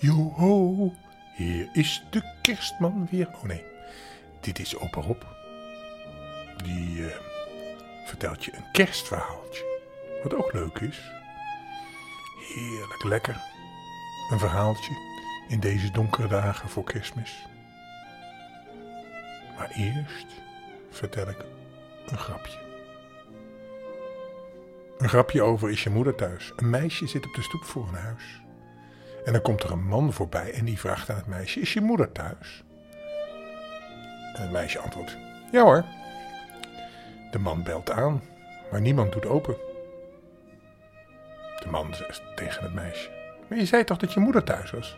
Joho, hier is de kerstman weer. Oh nee, dit is opa Rob. Die eh, vertelt je een kerstverhaaltje. Wat ook leuk is. Heerlijk lekker. Een verhaaltje in deze donkere dagen voor kerstmis. Maar eerst vertel ik een grapje. Een grapje over is je moeder thuis. Een meisje zit op de stoep voor een huis. En dan komt er een man voorbij en die vraagt aan het meisje: Is je moeder thuis? En het meisje antwoordt: Ja hoor. De man belt aan, maar niemand doet open. De man zegt tegen het meisje: Maar je zei toch dat je moeder thuis was?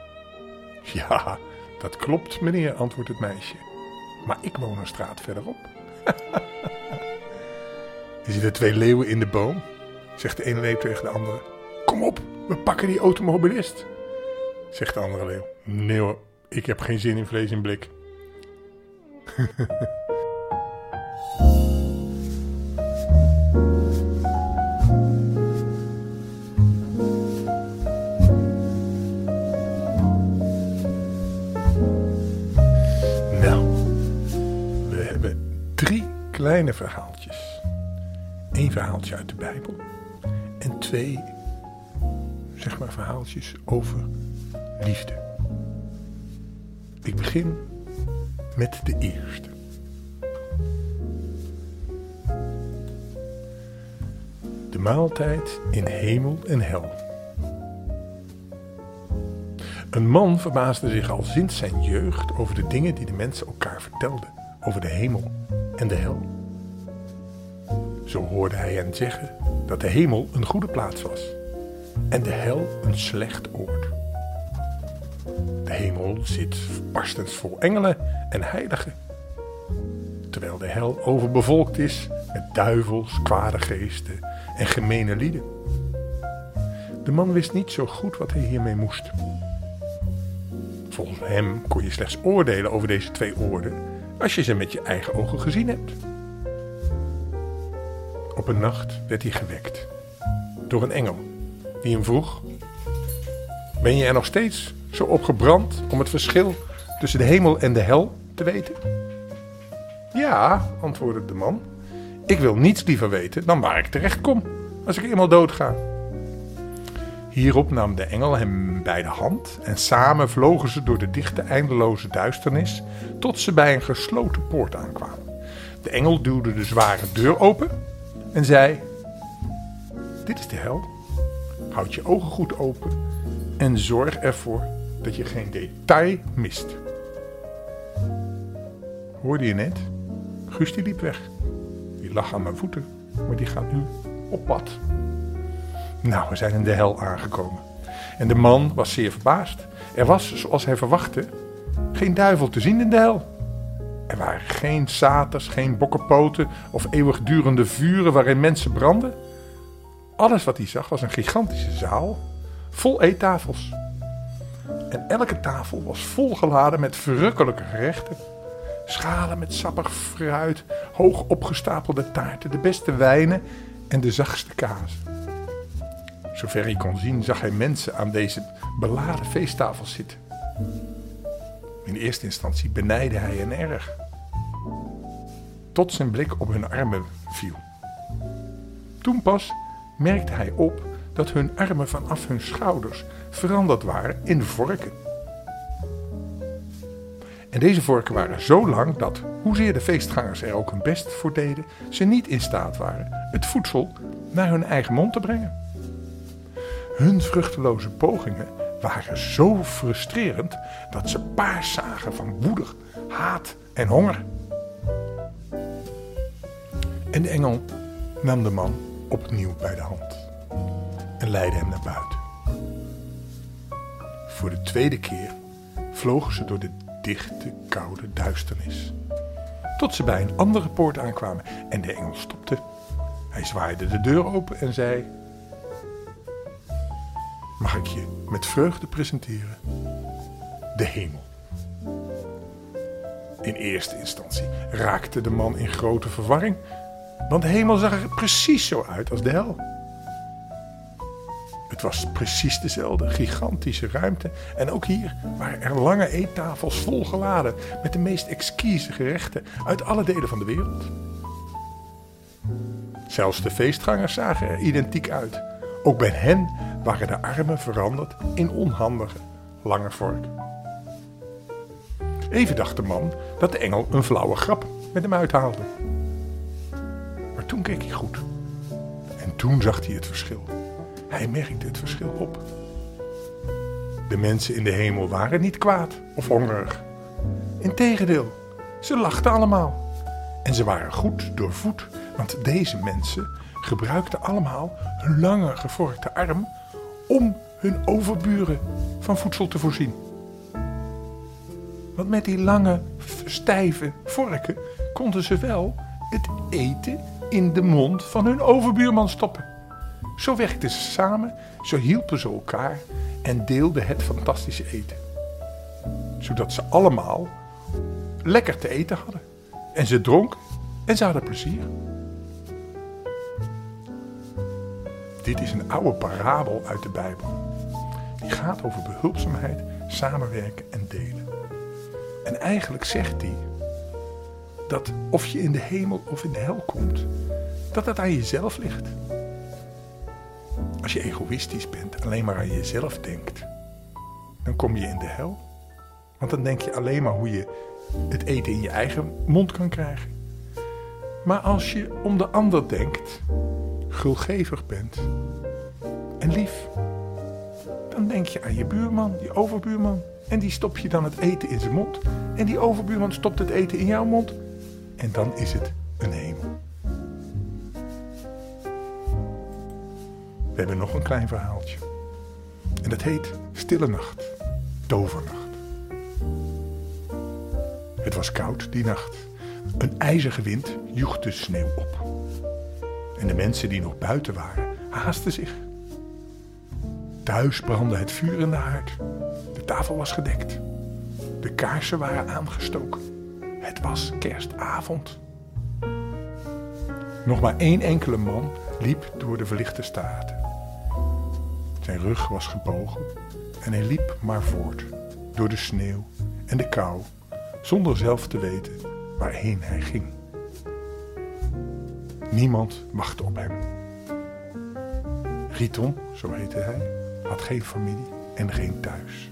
Ja, dat klopt, meneer, antwoordt het meisje. Maar ik woon een straat verderop. er zitten twee leeuwen in de boom, zegt de ene leeuw tegen de andere. Kom op, we pakken die automobilist. Zegt de andere leeuw. Nee hoor, ik heb geen zin in vlees in blik. nou, we hebben drie kleine verhaaltjes. Eén verhaaltje uit de Bijbel en twee, zeg maar, verhaaltjes over liefde. Ik begin met de eerste. De maaltijd in hemel en hel. Een man verbaasde zich al sinds zijn jeugd over de dingen die de mensen elkaar vertelden over de hemel en de hel. Zo hoorde hij hen zeggen dat de hemel een goede plaats was en de hel een slecht oord. De hemel zit barstens vol engelen en heiligen, terwijl de hel overbevolkt is met duivels, kwade geesten en gemene lieden. De man wist niet zo goed wat hij hiermee moest. Volgens hem kon je slechts oordelen over deze twee oorden als je ze met je eigen ogen gezien hebt. Op een nacht werd hij gewekt door een engel die hem vroeg: Ben je er nog steeds zo op gebrand om het verschil tussen de hemel en de hel te weten? Ja, antwoordde de man. Ik wil niets liever weten dan waar ik terecht kom als ik eenmaal doodga. Hierop nam de engel hem bij de hand en samen vlogen ze door de dichte eindeloze duisternis tot ze bij een gesloten poort aankwamen. De engel duwde de zware deur open en zei: Dit is de hel. Houd je ogen goed open en zorg ervoor dat je geen detail mist. Hoorde je net? Guus die liep weg. Die lag aan mijn voeten, maar die gaat nu op pad. Nou, we zijn in de hel aangekomen. En de man was zeer verbaasd. Er was, zoals hij verwachtte, geen duivel te zien in de hel. Er waren geen saters, geen bokkenpoten of eeuwigdurende vuren waarin mensen brandden. Alles wat hij zag was een gigantische zaal vol eettafels. En elke tafel was volgeladen met verrukkelijke gerechten. Schalen met sappig fruit, hoog opgestapelde taarten, de beste wijnen en de zachtste kaas. Zover hij kon zien zag hij mensen aan deze beladen feesttafels zitten. In eerste instantie benijdde hij hen erg. Tot zijn blik op hun armen viel. Toen pas merkte hij op dat hun armen vanaf hun schouders veranderd waren in vorken. En deze vorken waren zo lang dat, hoezeer de feestgangers er ook hun best voor deden, ze niet in staat waren het voedsel naar hun eigen mond te brengen. Hun vruchteloze pogingen waren zo frustrerend dat ze paars zagen van woede, haat en honger. En de engel nam de man opnieuw bij de hand leidde hem naar buiten. Voor de tweede keer vlogen ze door de dichte, koude duisternis. Tot ze bij een andere poort aankwamen en de engel stopte. Hij zwaaide de deur open en zei: Mag ik je met vreugde presenteren? De hemel. In eerste instantie raakte de man in grote verwarring, want de hemel zag er precies zo uit als de hel. Het was precies dezelfde gigantische ruimte. En ook hier waren er lange eettafels volgeladen met de meest exquise gerechten uit alle delen van de wereld. Zelfs de feestgangers zagen er identiek uit. Ook bij hen waren de armen veranderd in onhandige, lange vorken. Even dacht de man dat de engel een flauwe grap met hem uithaalde. Maar toen keek hij goed. En toen zag hij het verschil. Hij merkte het verschil op. De mensen in de hemel waren niet kwaad of hongerig. Integendeel, ze lachten allemaal. En ze waren goed doorvoed, want deze mensen gebruikten allemaal hun lange gevorkte arm om hun overburen van voedsel te voorzien. Want met die lange, stijve vorken konden ze wel het eten in de mond van hun overbuurman stoppen. Zo werkten ze samen, zo hielpen ze elkaar en deelden het fantastische eten. Zodat ze allemaal lekker te eten hadden. En ze dronken en ze hadden plezier. Dit is een oude parabel uit de Bijbel. Die gaat over behulpzaamheid, samenwerken en delen. En eigenlijk zegt hij dat of je in de hemel of in de hel komt, dat dat aan jezelf ligt. Als je egoïstisch bent, alleen maar aan jezelf denkt, dan kom je in de hel. Want dan denk je alleen maar hoe je het eten in je eigen mond kan krijgen. Maar als je om de ander denkt, gulgevig bent en lief, dan denk je aan je buurman, je overbuurman. En die stop je dan het eten in zijn mond. En die overbuurman stopt het eten in jouw mond. En dan is het een hemel. Hebben nog een klein verhaaltje. En dat heet Stille Nacht, Tovernacht. Het was koud die nacht. Een ijzige wind joeg de sneeuw op. En de mensen die nog buiten waren, haasten zich. Thuis brandde het vuur in de haard. De tafel was gedekt. De kaarsen waren aangestoken. Het was kerstavond. Nog maar één enkele man liep door de verlichte straten. Zijn rug was gebogen en hij liep maar voort door de sneeuw en de kou, zonder zelf te weten waarheen hij ging. Niemand wachtte op hem. Riton, zo heette hij, had geen familie en geen thuis.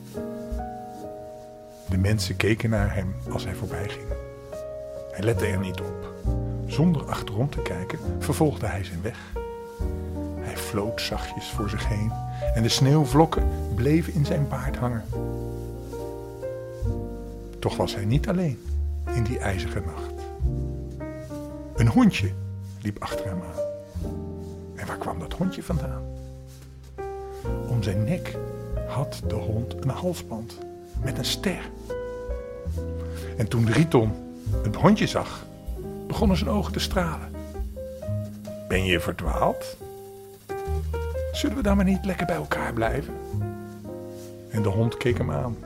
De mensen keken naar hem als hij voorbij ging. Hij lette er niet op. Zonder achterom te kijken vervolgde hij zijn weg. Hij floot zachtjes voor zich heen en de sneeuwvlokken bleven in zijn baard hangen. Toch was hij niet alleen in die ijzige nacht. Een hondje liep achter hem aan. En waar kwam dat hondje vandaan? Om zijn nek had de hond een halsband met een ster. En toen Riton het hondje zag, begonnen zijn ogen te stralen. Ben je verdwaald? Zullen we dan maar niet lekker bij elkaar blijven? En de hond keek hem aan.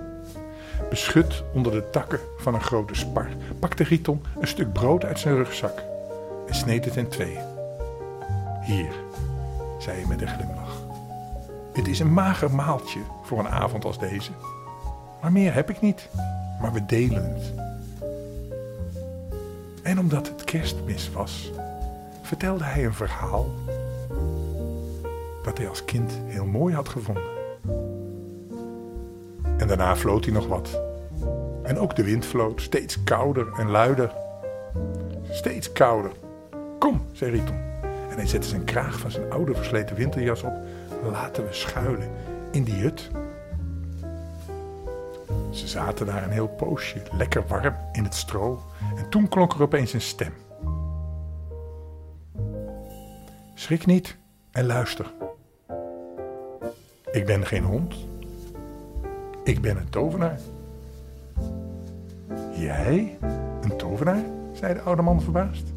Beschut onder de takken van een grote spar pakte Riton een stuk brood uit zijn rugzak en sneed het in tweeën. Hier, zei hij met een glimlach. Het is een mager maaltje voor een avond als deze. Maar meer heb ik niet, maar we delen het. En omdat het kerstmis was, vertelde hij een verhaal dat hij als kind heel mooi had gevonden. En daarna floot hij nog wat. En ook de wind floot, steeds kouder en luider. Steeds kouder. Kom, zei Riton. En hij zette zijn kraag van zijn oude versleten winterjas op. Laten we schuilen in die hut. Ze zaten daar een heel poosje, lekker warm in het stro. En toen klonk er opeens een stem. Schrik niet en luister. Ik ben geen hond. Ik ben een tovenaar. Jij? Een tovenaar? zei de oude man verbaasd.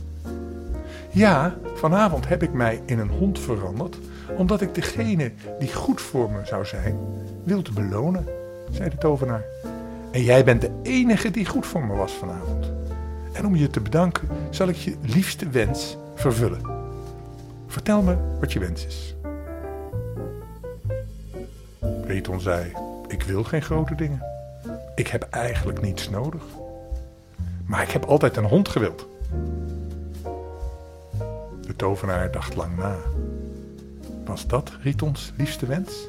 Ja, vanavond heb ik mij in een hond veranderd, omdat ik degene die goed voor me zou zijn, wilde belonen, zei de tovenaar. En jij bent de enige die goed voor me was vanavond. En om je te bedanken zal ik je liefste wens vervullen. Vertel me wat je wens is. Riton zei: Ik wil geen grote dingen. Ik heb eigenlijk niets nodig. Maar ik heb altijd een hond gewild. De tovenaar dacht lang na. Was dat Ritons liefste wens?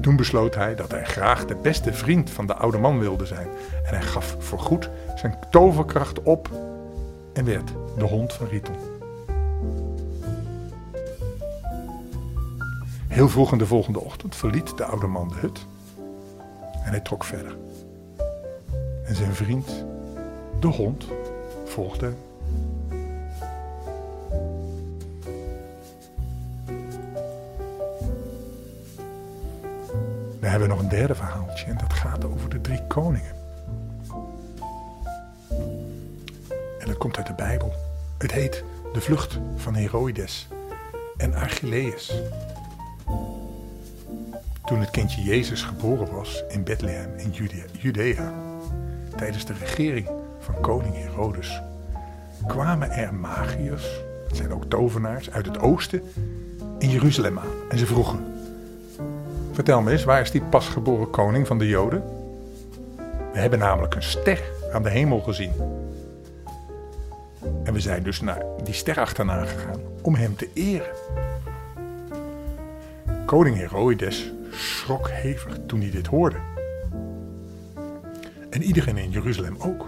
Toen besloot hij dat hij graag de beste vriend van de oude man wilde zijn. En hij gaf voorgoed zijn toverkracht op en werd de hond van Riton. Heel vroeg in de volgende ochtend verliet de oude man de hut en hij trok verder. En zijn vriend, de hond, volgde hem. We hebben nog een derde verhaaltje en dat gaat over de drie koningen. En dat komt uit de Bijbel. Het heet De Vlucht van Heroides en Achilleus. Toen het kindje Jezus geboren was in Bethlehem in Judea, tijdens de regering van koning Herodes, kwamen er magiërs, dat zijn ook tovenaars, uit het oosten in Jeruzalem aan. En ze vroegen, vertel me eens, waar is die pasgeboren koning van de Joden? We hebben namelijk een ster aan de hemel gezien. En we zijn dus naar die ster achterna gegaan om hem te eren. Koning Herodes schrok hevig toen hij dit hoorde. En iedereen in Jeruzalem ook.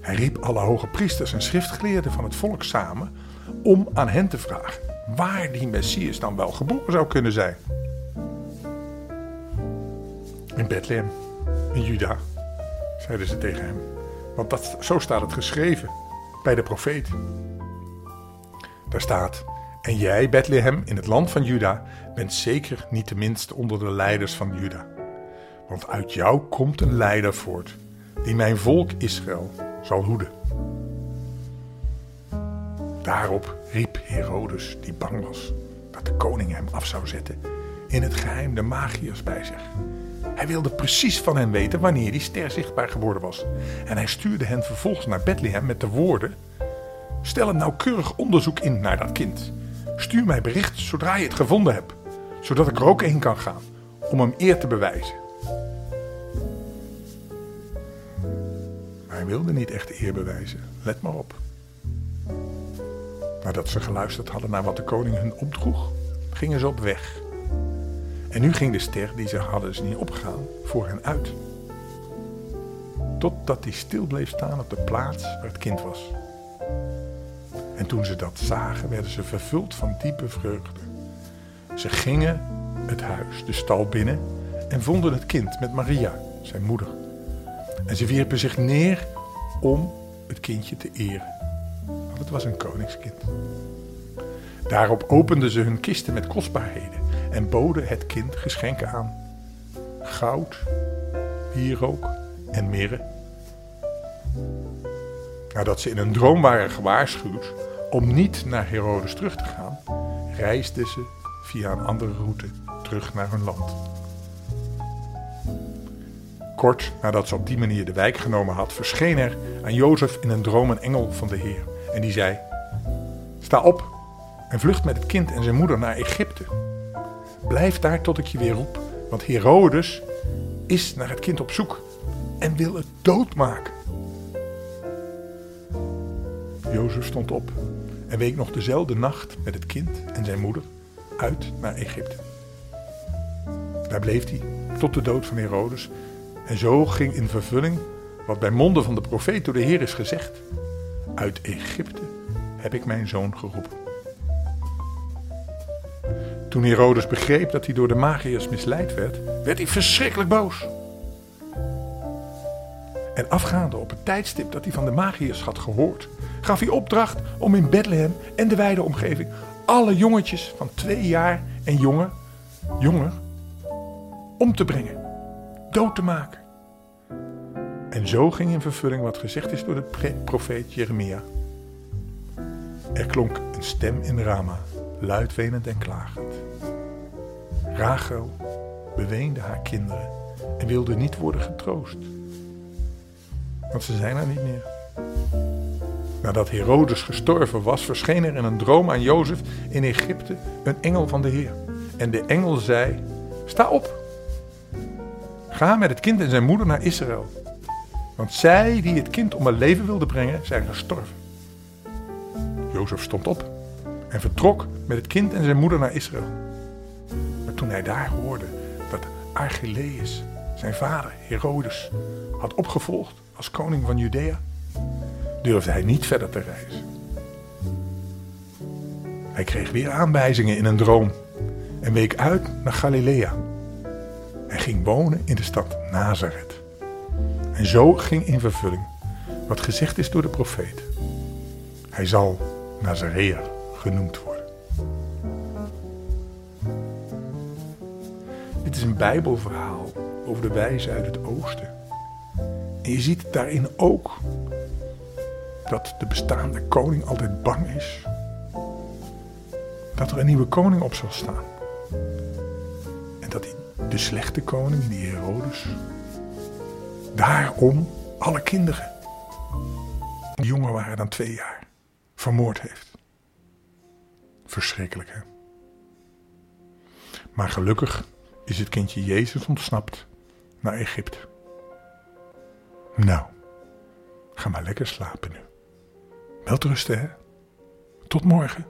Hij riep alle hoge priesters en schriftgeleerden van het volk samen om aan hen te vragen waar die Messias dan wel geboren zou kunnen zijn. In Bethlehem, in Juda, zeiden ze tegen hem. Want dat, zo staat het geschreven bij de profeet. Daar staat: En jij, Bethlehem, in het land van Juda, bent zeker niet de minste onder de leiders van Juda. Want uit jou komt een leider voort, die mijn volk Israël zal hoeden. Daarop riep Herodes, die bang was dat de koning hem af zou zetten, in het geheim de magiërs bij zich. Hij wilde precies van hen weten wanneer die ster zichtbaar geworden was. En hij stuurde hen vervolgens naar Bethlehem met de woorden: Stel een nauwkeurig onderzoek in naar dat kind. Stuur mij bericht zodra je het gevonden hebt, zodat ik er ook heen kan gaan om hem eer te bewijzen. Hij wilde niet echt eer bewijzen, let maar op. Nadat ze geluisterd hadden naar wat de koning hun opdroeg, gingen ze op weg. En nu ging de ster die ze hadden zien opgaan voor hen uit. Totdat hij stil bleef staan op de plaats waar het kind was. En toen ze dat zagen, werden ze vervuld van diepe vreugde. Ze gingen het huis, de stal binnen en vonden het kind met Maria, zijn moeder. En ze wierpen zich neer om het kindje te eren. Want het was een koningskind. Daarop openden ze hun kisten met kostbaarheden en boden het kind geschenken aan. Goud, wierook en mirre. Nadat ze in een droom waren gewaarschuwd om niet naar Herodes terug te gaan, reisden ze via een andere route terug naar hun land. Kort nadat ze op die manier de wijk genomen had, verscheen er aan Jozef in een droom een engel van de Heer. En die zei: Sta op en vlucht met het kind en zijn moeder naar Egypte. Blijf daar tot ik je weer roep, want Herodes is naar het kind op zoek en wil het doodmaken. Jozef stond op en week nog dezelfde nacht met het kind en zijn moeder uit naar Egypte. Daar bleef hij tot de dood van Herodes en zo ging in vervulling wat bij monden van de profeet door de Heer is gezegd. Uit Egypte heb ik mijn zoon geroepen. Toen Herodes begreep dat hij door de magiërs misleid werd, werd hij verschrikkelijk boos. En afgaande op het tijdstip dat hij van de magiërs had gehoord, gaf hij opdracht om in Bethlehem en de wijde omgeving alle jongetjes van twee jaar en jonger, jonger om te brengen, dood te maken. En zo ging in vervulling wat gezegd is door de profeet Jeremia. Er klonk een stem in Rama, luidwenend en klagend. Rachel beweende haar kinderen en wilde niet worden getroost. Want ze zijn er niet meer. Nadat Herodes gestorven was, verscheen er in een droom aan Jozef in Egypte een engel van de Heer. En de engel zei: Sta op. Ga met het kind en zijn moeder naar Israël. Want zij die het kind om het leven wilden brengen, zijn gestorven. Jozef stond op en vertrok met het kind en zijn moeder naar Israël. Maar toen hij daar hoorde dat Archelaeus, zijn vader Herodes, had opgevolgd als koning van Judea, durfde hij niet verder te reizen. Hij kreeg weer aanwijzingen in een droom en week uit naar Galilea. Hij ging wonen in de stad Nazareth. En zo ging in vervulling wat gezegd is door de profeet. Hij zal Nazareër genoemd worden. Dit is een Bijbelverhaal over de wijze uit het oosten. En je ziet daarin ook dat de bestaande koning altijd bang is dat er een nieuwe koning op zal staan. En dat die, de slechte koning, die Herodes, daarom alle kinderen, die jonger waren dan twee jaar, vermoord heeft. Verschrikkelijk, hè? Maar gelukkig is het kindje Jezus ontsnapt naar Egypte. Nou, ga maar lekker slapen nu. Welterusten, hè? Tot morgen.